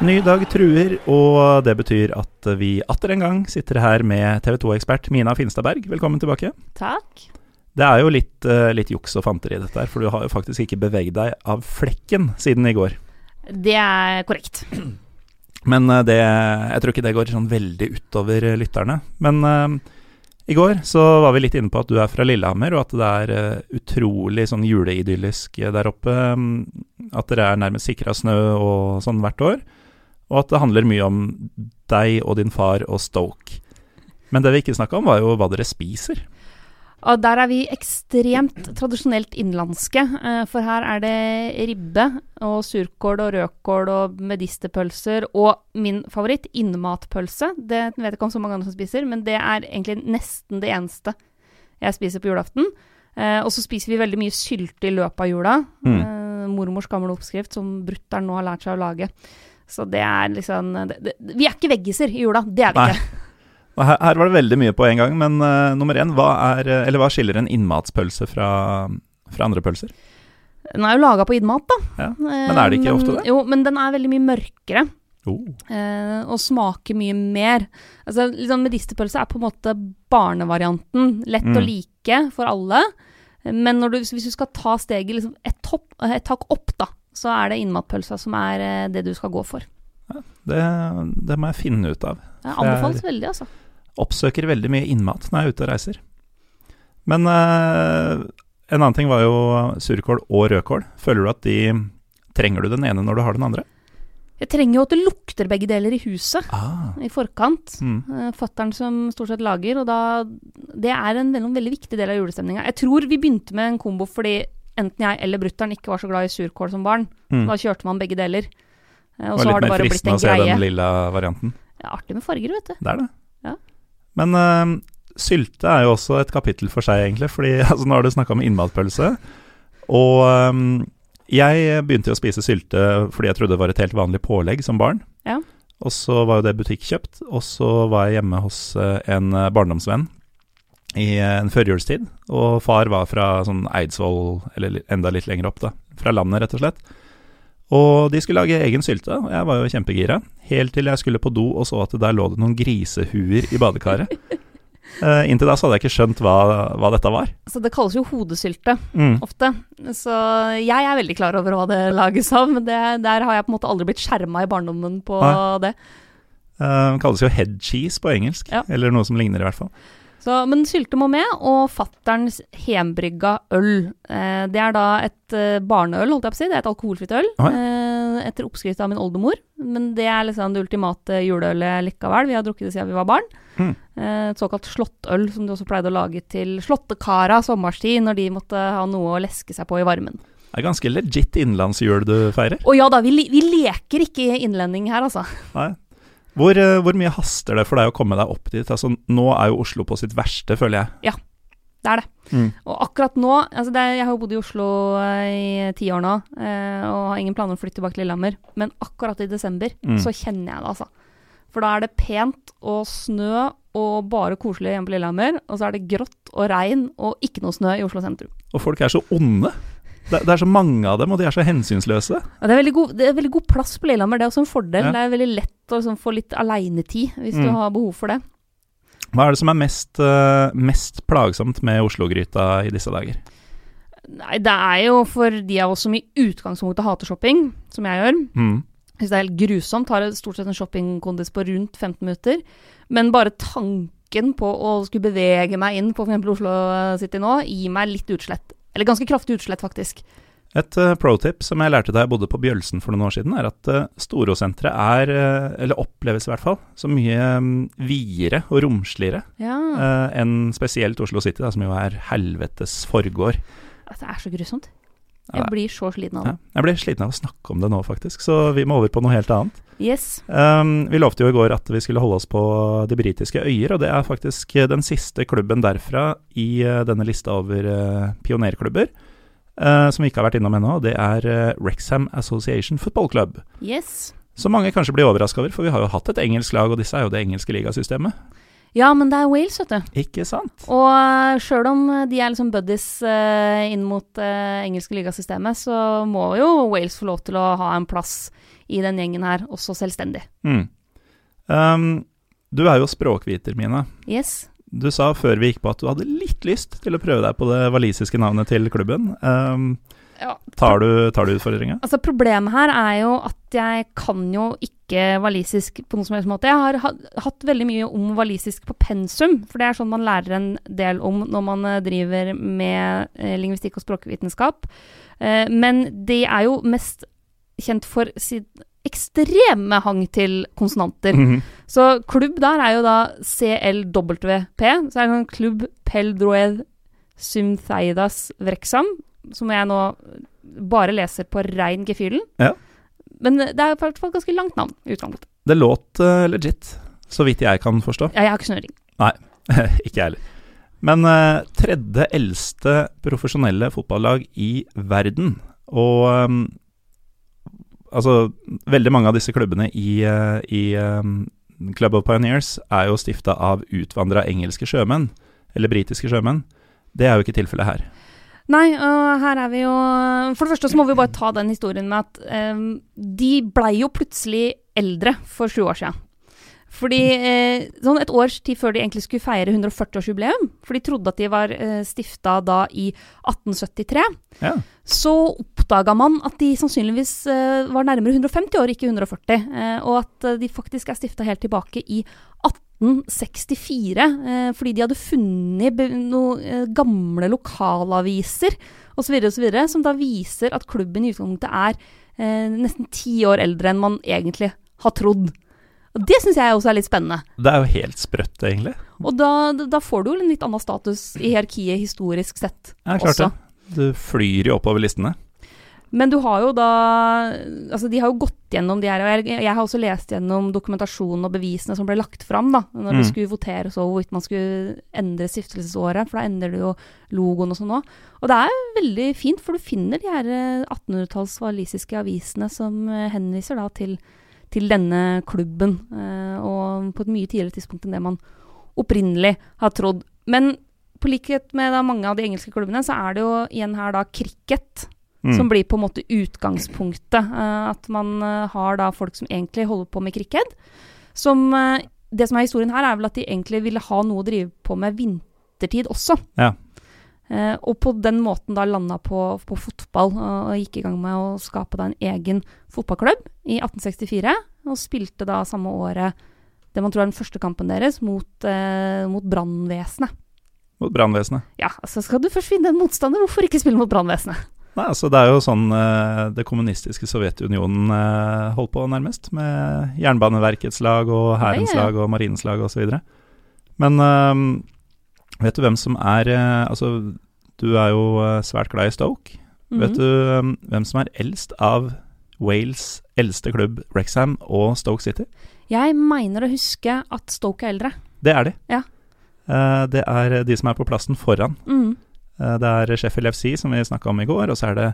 Ny dag truer, og det betyr at vi atter en gang sitter her med TV 2-ekspert Mina Finstadberg. Velkommen tilbake. Takk. Det er jo litt, eh, litt juks og fanteri dette her, for du har jo faktisk ikke beveget deg av flekken siden i går. Det er korrekt. Men eh, det, jeg tror ikke det går sånn veldig utover eh, lytterne. Men uh, i går så var vi litt inne på at du er fra Lillehammer, og at det er utrolig sånn juleidyllisk der oppe. mm, At dere er nærmest sikra snø og sånn hvert år. Og at det handler mye om deg og din far og Stoke. Men det vi ikke snakka om, var jo hva dere spiser. Og der er vi ekstremt tradisjonelt innenlandske. eh, For her er det ribbe og surkål og rødkål og medisterpølser. Og min favoritt, innmatpølse. Det vet jeg ikke om så mange andre som spiser, men det er egentlig nesten det eneste jeg spiser på julaften. Eh, og så spiser vi veldig mye sylte i løpet av jula. Mm. Eh, mormors gamle oppskrift som brutter'n nå har lært seg å lage. Så det er liksom det, det, Vi er ikke veggiser i jula, det er vi Nei. ikke. Her, her var det veldig mye på en gang, men uh, nummer én, hva, er, eh, eller hva skiller en innmatspølse fra, fra andre pølser? Den er jo laga på innmat, da. Ja. Men er det ikke Eh, ofte det? Jo, men den er veldig mye mørkere. Oh. og smaker mye mer. Altså, liksom Medisterpølse er på en måte barnevarianten. Lett å Mm. like for alle. Men du, hvis du skal ta steget liksom et, topp, et tak opp, da, så er det innmatpølsa som er eh, det du skal gå for. Det, det må jeg finne ut av. Jeg anbefales veldig, altså. oppsøker veldig mye innmat når jeg er ute og reiser. Men eh, en annen ting var jo surkål og rødkål. Føler du at de Trenger du den ene når du har den andre? Jeg trenger jo at det lukter begge deler i huset Ah. i forkant. Mm. Uh, Fattern som stort sett lager, og da Det er en veldig, veldig viktig del av julestemninga. Jeg tror vi begynte med en kombo fordi enten jeg eller brutter'n ikke var så glad i surkål som barn. Mm. Da kjørte man begge deler. Eh, og så har det mer bare blitt fristende å se greie. den lilla varianten. Er artig med farger, vet du. Det er det. Ja. Men uh, sylte er jo også et kapittel for seg, egentlig. Fordi altså, nå har du snakka om innmatpølse. Og um, jeg begynte jo å spise sylte fordi jeg trodde det var et helt vanlig pålegg som barn. Ja. Og så var jo det butikkjøpt. Og så var jeg hjemme hos eh, en eh, barndomsvenn i en førjulstid. Og far var fra sånn Eidsvoll, eller enda litt lenger opp, da. Fra landet, rett og slett. Og de skulle lage egen sylte, og jeg var jo kjempegira. Helt til jeg skulle på do og så at der lå det noen grisehuer i badekaret. uh, inntil da så hadde jeg ikke skjønt hva, hva dette var. Så det kalles jo hodesylte Mm. ofte. Så jeg er veldig klar over hva det lages av, men det, der har jeg på en måte aldri blitt skjerma i barndommen på Nei. det. Uh, det kalles jo head cheese på engelsk, Ja. eller noe som ligner i hvert fall. Så, men sylte må med, og fatterns hjembrygga øl. Eh, det er da et eh, barneøl, holdt jeg på å si. Det er et alkoholfritt øl. Eh, etter oppskrift av min oldemor. Men det er liksom det ultimate juleølet likevel. Vi har drukket det siden vi var barn. Mm. Et såkalt slåttøl, som de også pleide å lage til slåttekara sommerstid, når de måtte ha noe å leske seg på i varmen. Det er ganske legit innlandsjul du feirer. Å ja da, vi, vi leker ikke innlending her, altså. Nei. Hvor, eh, hvor mye haster det for deg å komme deg opp dit? Altså, nå er jo Oslo på sitt verste, føler jeg. Ja, Det er det. Mm. Og akkurat nå altså det er, Jeg har jo bodd i Oslo eh, i ti år nå, eh, og har ingen planer om å flytte tilbake til Lillehammer. Men akkurat i desember Mm. så kjenner jeg det, altså. For da er det pent og snø og bare koselig hjemme på Lillehammer. Og så er det grått og regn og ikke noe snø i Oslo sentrum. Og folk er så onde. Det, det er så mange av dem, og de er så hensynsløse. Ja, det, er god, det er veldig god plass på Lillehammer, det er også en fordel. Ja. Det er veldig lett å liksom, få litt aleinetid hvis du Mm. har behov for det. Hva er det som er mest, eh, mest plagsomt med Oslo-gryta i disse dager? Nei, det er jo for de av oss som i utgangspunktet hater shopping, som jeg gjør. Mm. Hvis det er helt grusomt. Har jeg stort sett en shoppingkondis på rundt 15 minutter. Men bare tanken på å skulle bevege meg inn på f.eks. Oslo City nå, gir meg litt utslett. Eller ganske kraftig utslett, faktisk. Et uh, pro-tip som jeg lærte da jeg bodde på Bjølsen for noen år siden, er at uh, Storosenteret er, uh, eller oppleves i hvert fall, så mye um, videre og romsligere Ja. enn spesielt Oslo City, da, som jo er helvetes forgård. Det er så grusomt. Ja, Jeg blir så sliten av Ja. det. Jeg ble sliten av å snakke om det nå, faktisk, så vi må over på noe helt annet. Yes. Um, vi lovte jo i går at vi skulle holde oss på de britiske øyer, og det er faktisk eh, den siste klubben derfra i uh, denne lista over uh, pionerklubber, Uh, som vi ikke har vært innom ennå. Det er Rexham Association Football Club. Yes. Som mange kanskje blir overraska over, for vi har jo hatt et engelsk lag, og disse er jo det engelske ligasystemet. Ja, men det er Wales, vet du. Ikke sant? Og uh, sjøl om de er liksom buddies uh, inn mot uh, engelske ligasystemet, så må jo Wales få lov til å ha en plass i den gjengen her, også selvstendig. Mm. Um, du er jo språkviter, Mina. Yes. Du sa før vi gikk på at du hadde litt lyst til å prøve deg på det walisiske navnet til klubben. Um, Ja. tar, du, tar du utfordringa? Altså Problemet her er jo at jeg kan jo ikke walisisk på noen som helst måte. Jeg har hatt veldig mye om walisisk på pensum, for det er sånn man lærer en del om når man eh, driver med eh, lingvistikk og språkvitenskap. Eh, men de er jo mest kjent for sin ekstreme hang til konsonanter. Mhm. Så klubb der er jo da CLWP. Så er det en klubb Peldroed Symtheidas Vrexam, som jeg nå bare leser på rein gefühlen. Ja. Men det er i hvert fall ganske langt navn i utgangspunktet. Det låt uh, legit, så vidt jeg kan forstå. Ja, jeg har ikke snøring. ikke jeg heller. Men uh, tredje eldste profesjonelle fotballag i verden. Og um, altså Veldig mange av disse klubbene i, uh, i um, Club of Pioneers er jo stifta av utvandra engelske sjømenn, eller britiske sjømenn. Det er jo ikke tilfellet her. Nei, og her er vi jo For det første så må vi bare ta den historien med at eh, de blei jo plutselig eldre for sju år siden. Fordi eh, sånn et års tid før de egentlig skulle feire 140-årsjubileum, for de trodde at de var eh, stifta da i 1873, Ja. så oppdaga man at de sannsynligvis eh, var nærmere 150 år, ikke 140. Eh, og at eh, de faktisk er stifta helt tilbake i 1864, eh, fordi de hadde funnet noen eh, gamle lokalaviser osv., osv., som da viser at klubben i utgangspunktet er eh, nesten ti år eldre enn man egentlig har trodd. Og Det syns jeg også er litt spennende. Det er jo helt sprøtt, egentlig. Og da, da får du jo en litt annen status i hierarkiet historisk sett. Ja, klart også. det. Du flyr jo oppover listene. Men du har jo da Altså, de har jo gått gjennom de her, og jeg, jeg har også lest gjennom dokumentasjonen og bevisene som ble lagt fram da, når det Mm. skulle voteres over hvorvidt man skulle endre stiftelsesåret, for da endrer du jo logoen og sånn òg. Og det er veldig fint, for du finner de her eh, 1800-talls walisiske avisene som eh, henviser da til, til denne klubben, eh, og på et mye tidligere tidspunkt enn det man opprinnelig har trodd. Men på likhet med da mange av de engelske klubbene, så er det jo igjen her da cricket Mm. som blir på en måte utgangspunktet. eh, at man eh, har da folk som egentlig holder på med cricket. Som, eh, det som er historien her, er vel at de egentlig ville ha noe å drive på med vintertid også. Ja. Og på den måten da landa på, på fotball, og gikk i gang med å skape da en egen fotballklubb i 1864. Og spilte da samme året det man tror er den første kampen deres, mot, eh, mot brannvesenet. Mot brannvesenet. Ja, altså skal du først finne en motstander, hvorfor ikke spille mot brannvesenet? Nei, altså Det er jo sånn eh, det kommunistiske Sovjetunionen eh, holdt på, nærmest. Med Jernbaneverkets lag og Hærens lag og Marinens lag osv. Men eh, vet du hvem som er eh, Altså, du er jo svært glad i Stoke. Vet Mhm. du eh, hvem som er eldst av Wales' eldste klubb, Wrexham og Stoke City? Jeg mener å huske at Stoke er eldre. Det er de. Ja. Det er de som er på plassen foran. Mm. Eh, Det er Sheffield FC, som vi snakka om i går, og så er det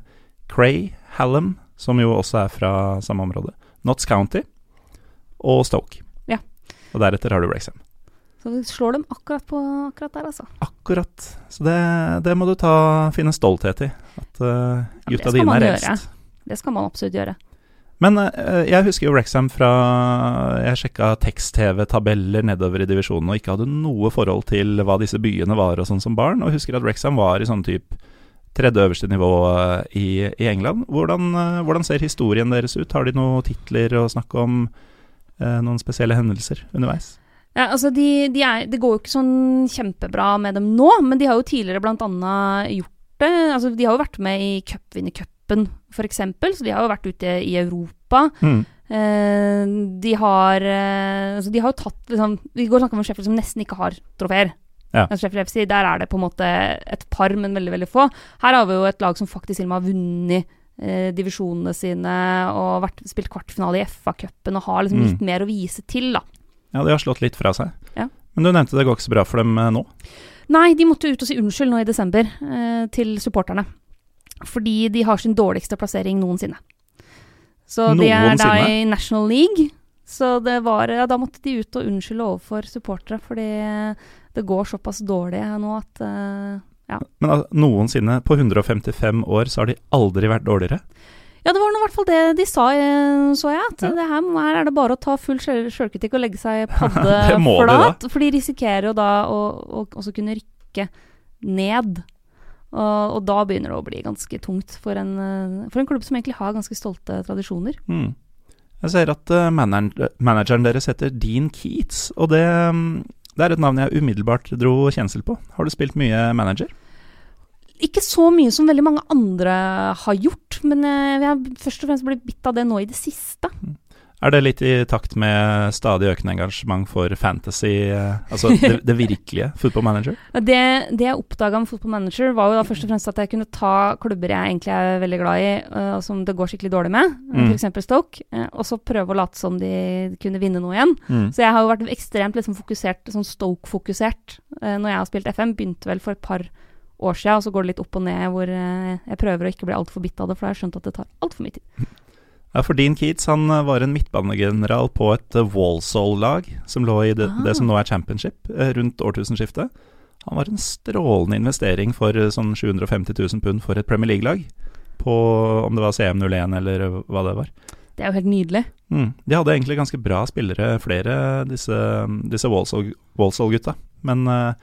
Cray, Hallam, som jo også er fra samme område, Notts County og Stoke. Ja. Og deretter har du Wrexham. Så du slår dem akkurat på akkurat der, altså. Akkurat. Så det, det må du ta, finne stolthet i. At uh, gutta ja, dine er reist. eldst. Det skal man absolutt gjøre. Men eh, jeg husker jo Wrexham fra Jeg sjekka tekst-TV-tabeller nedover i divisjonen og ikke hadde noe forhold til hva disse byene var og sånn som barn, og husker at Wrexham var i sånn type tredje øverste nivå eh, i, i England. Hvordan, eh, hvordan ser historien deres ut? Har de noen titler å snakke om? eh, noen spesielle hendelser underveis? Ja, altså de, de er, Det går jo ikke sånn kjempebra med dem nå, men de har jo tidligere annet gjort det. Altså, de har jo vært med i cupvinnercupen, f.eks., så de har jo vært ute i Europa. Mm. Eh, de har eh, Altså, de har jo tatt liksom Vi går og snakker om Sheffield som nesten ikke har trofeer. Ja. Altså der er det på en måte et par, men veldig, veldig få. Her har vi jo et lag som faktisk har vunnet eh, divisjonene sine og vært, spilt kvartfinale i FA-cupen og har liksom Mm. litt mer å vise til, da. Ja, de har slått litt fra seg. Ja. Men du nevnte det går ikke så bra for dem eh, nå. Nei, de måtte ut og si unnskyld nå i desember eh, til supporterne. Fordi de har sin dårligste plassering noensinne. Så de er da i National League. Så det var, ja, da måtte de ut og unnskylde overfor supportere, fordi det går såpass dårlig nå at eh, Men altså, noensinne, på 155 år, så har de aldri vært dårligere. Ja, det var nå i hvert fall det de sa, eh, så jeg. At Ja. det her, her er det bare å ta full sjøl- sjølkritikk og legge seg paddeflat. For de risikerer jo da å, å også kunne rykke ned. Og, og da begynner det å bli ganske tungt for en, eh, for en klubb som egentlig har ganske stolte tradisjoner. Mm. Jeg ser at uh, manageren deres heter Dean Keats, og det, mm, det er et navn jeg umiddelbart dro kjensel på. Har du spilt mye manager? Ikke så mye som veldig mange andre har gjort, men eh, jeg har først og fremst blitt bitt av det nå i det siste. Er det litt i takt med stadig økende engasjement for fantasy, eh, altså det, det virkelige football manager? Det, det jeg oppdaga med Football Manager, var jo da først og fremst at jeg kunne ta klubber jeg egentlig er veldig glad i, øh, og som det går skikkelig dårlig med, Mm. f.eks. Stoke, eh, og så prøve å late som de kunne vinne noe igjen. Mm. Så jeg har jo vært ekstremt liksom fokusert, sånn Stoke-fokusert eh, når jeg har spilt FM. Begynte vel for et par år siden, og så går det litt opp og ned hvor eh, jeg prøver å ikke bli altfor bitt av det, for da har jeg skjønt at det tar altfor mye tid. Ja, for Dean Keats han eh, var en midtbanegeneral på et eh, Walsall-lag som lå i det, Ah. det som nå er championship, eh, rundt årtusenskiftet. Han var en strålende investering for sånn 750 000 pund for et Premier League-lag. På om det var CM01 eller hva det var. Det er jo helt nydelig. Mm. De hadde egentlig ganske bra spillere, flere, disse, disse Walsall- Walsall-gutta. Men eh,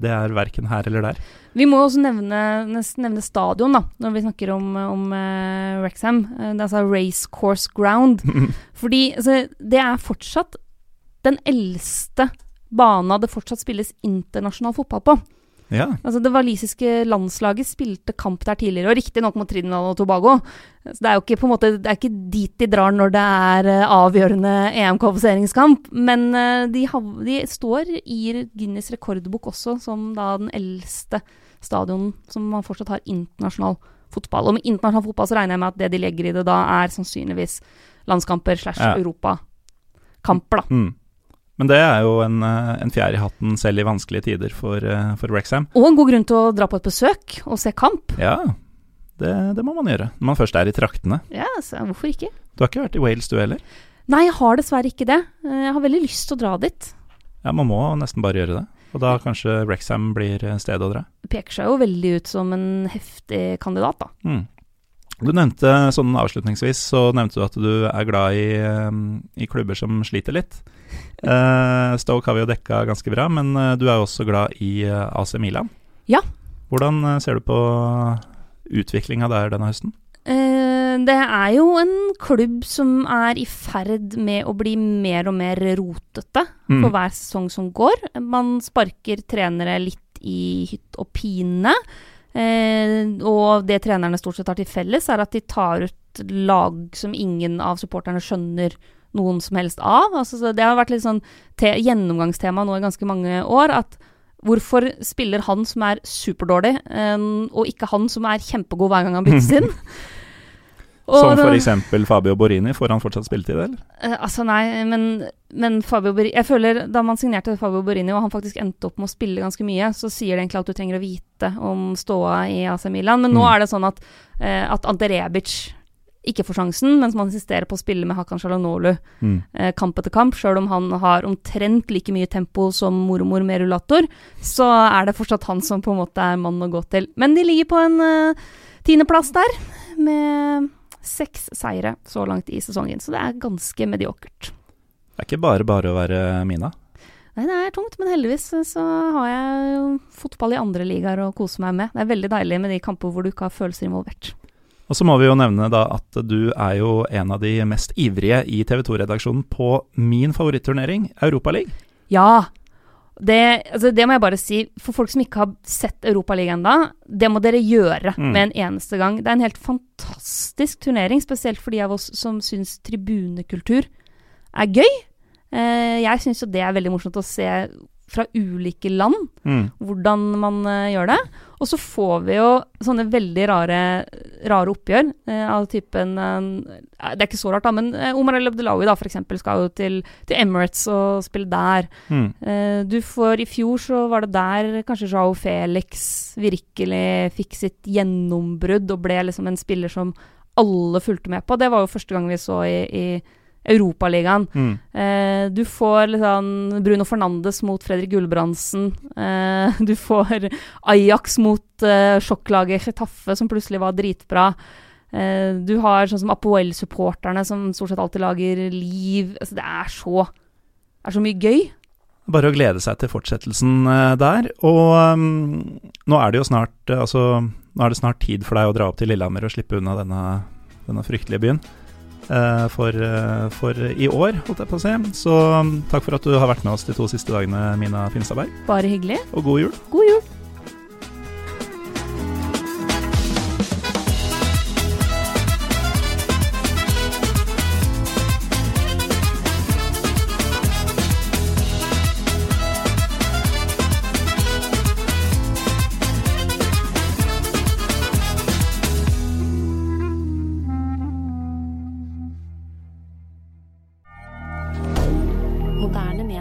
det er verken her eller der. Vi må også nevne, nevne stadion, da, når vi snakker om, om uh, Wrexham. Eh, det er altså Race Course Ground. Fordi altså, det er fortsatt den eldste bana det fortsatt spilles internasjonal fotball på. Ja. Altså Det walisiske landslaget spilte kamp der tidligere, og riktignok mot Trinidad og Tobago. Så det er jo ikke på en måte Det er ikke dit de drar når det er eh, avgjørende EM-kvalifiseringskamp. Men eh, de, hav, de står i Guinness rekordbok også som da den eldste stadion som man fortsatt har internasjonal fotball. Og med internasjonal fotball så regner jeg med at det de legger i det da, er sannsynligvis landskamper slash europakamper, da. Mm. Men det er jo en, eh, en fjær i hatten selv i vanskelige tider for, eh, for Wrexham. Og en god grunn til å dra på et besøk og se kamp. Ja, det, det må man gjøre når man først er i traktene. Ja, så hvorfor ikke? Du har ikke vært i Wales du heller? Nei, jeg har dessverre ikke det. Eh, Jeg har veldig lyst til å dra dit. Ja, man må nesten bare gjøre det. Og da kanskje Wrexham blir stedet å dra. Det peker seg jo veldig ut som en heftig kandidat, da. Mm. Du nevnte sånn avslutningsvis, så nevnte du at du er glad i, i klubber som sliter litt. Eh, Stoke har vi jo dekka ganske bra, men eh, du er jo også glad i eh, AC Milan. Ja. Hvordan ser du på utviklinga der denne høsten? Det er jo en klubb som er i ferd med å bli mer og mer rotete Mm. for hver sesong som går. Man sparker trenere litt i hytt og pine. Eh, og det trenerne stort sett har til felles, er at de tar ut lag som ingen av supporterne skjønner noen som helst av. Altså, så det har vært litt sånn te gjennomgangstema nå i ganske mange år. at Hvorfor spiller han som er superdårlig, og ikke han som er kjempegod hver gang han byttes inn? Som f.eks. Fabio Borini. Får han fortsatt spilletid, eller? Eh, altså nei, men, men Fabio Borini Jeg føler da man signerte Fabio Borini, og han faktisk endte opp med å spille ganske mye, så sier det egentlig at du trenger å vite om ståa i AC Milan. Men nå Mm. er det sånn at, eh, at Ante Rebic ikke får sjansen, mens man insisterer på å spille med Hakan Shalanolu Mm. eh, kamp etter kamp. Sjøl om han har omtrent like mye tempo som mormor med rullator, så er det fortsatt han som på en måte er mannen å gå til. Men de ligger på en eh, tiendeplass der, med seks seire så langt i sesongen, så det er ganske mediokert. Det er ikke bare bare å være Mina. Nei, det er tungt, men heldigvis så har jeg fotball i andre ligaer å kose meg med. Det er veldig deilig med de kamper hvor du ikke har følelser involvert. Og så må vi jo nevne da at du er jo en av de mest ivrige i TV 2-redaksjonen på min favoritturnering, Europaligaen. Ja. Det, altså det må jeg bare si, for folk som ikke har sett Europaligaen ennå, det må dere gjøre Mm. med en eneste gang. Det er en helt fantastisk turnering, spesielt for de av oss som syns tribunekultur er gøy. Eh, jeg syns jo det er veldig morsomt å se fra ulike land Mm. hvordan man uh, gjør det. Og så får vi jo sånne veldig rare, rare oppgjør uh, av typen uh, Det er ikke så rart, da, men Omar El Abdelawi da, for eksempel, skal jo til, til Emirates og spille der. Mm. Du får I fjor så var det der kanskje Jao Felix virkelig fikk sitt gjennombrudd og ble liksom en spiller som alle fulgte med på. Det var jo første gang vi så i, i Europaligaen. Mm. Eh, du får liksom Bruno Fernandes mot Fredrik Gulbrandsen. Eh, du får Ajax mot eh, sjokklaget Chetaffe, som plutselig var dritbra. Eh, du har sånn som Apoel-supporterne, som stort sett alltid lager liv. Altså, det er så Det er så mye gøy. Bare å glede seg til fortsettelsen eh, der. Og um, nå er det jo snart eh, Altså, nå er det snart tid for deg å dra opp til Lillehammer og slippe unna denne, denne fryktelige byen. Eh, for, eh, for i år, holdt jeg på å si. Så um, takk for at du har vært med oss de to siste dagene, Mina Finstadberg. Bare hyggelig. Og god jul. God jul.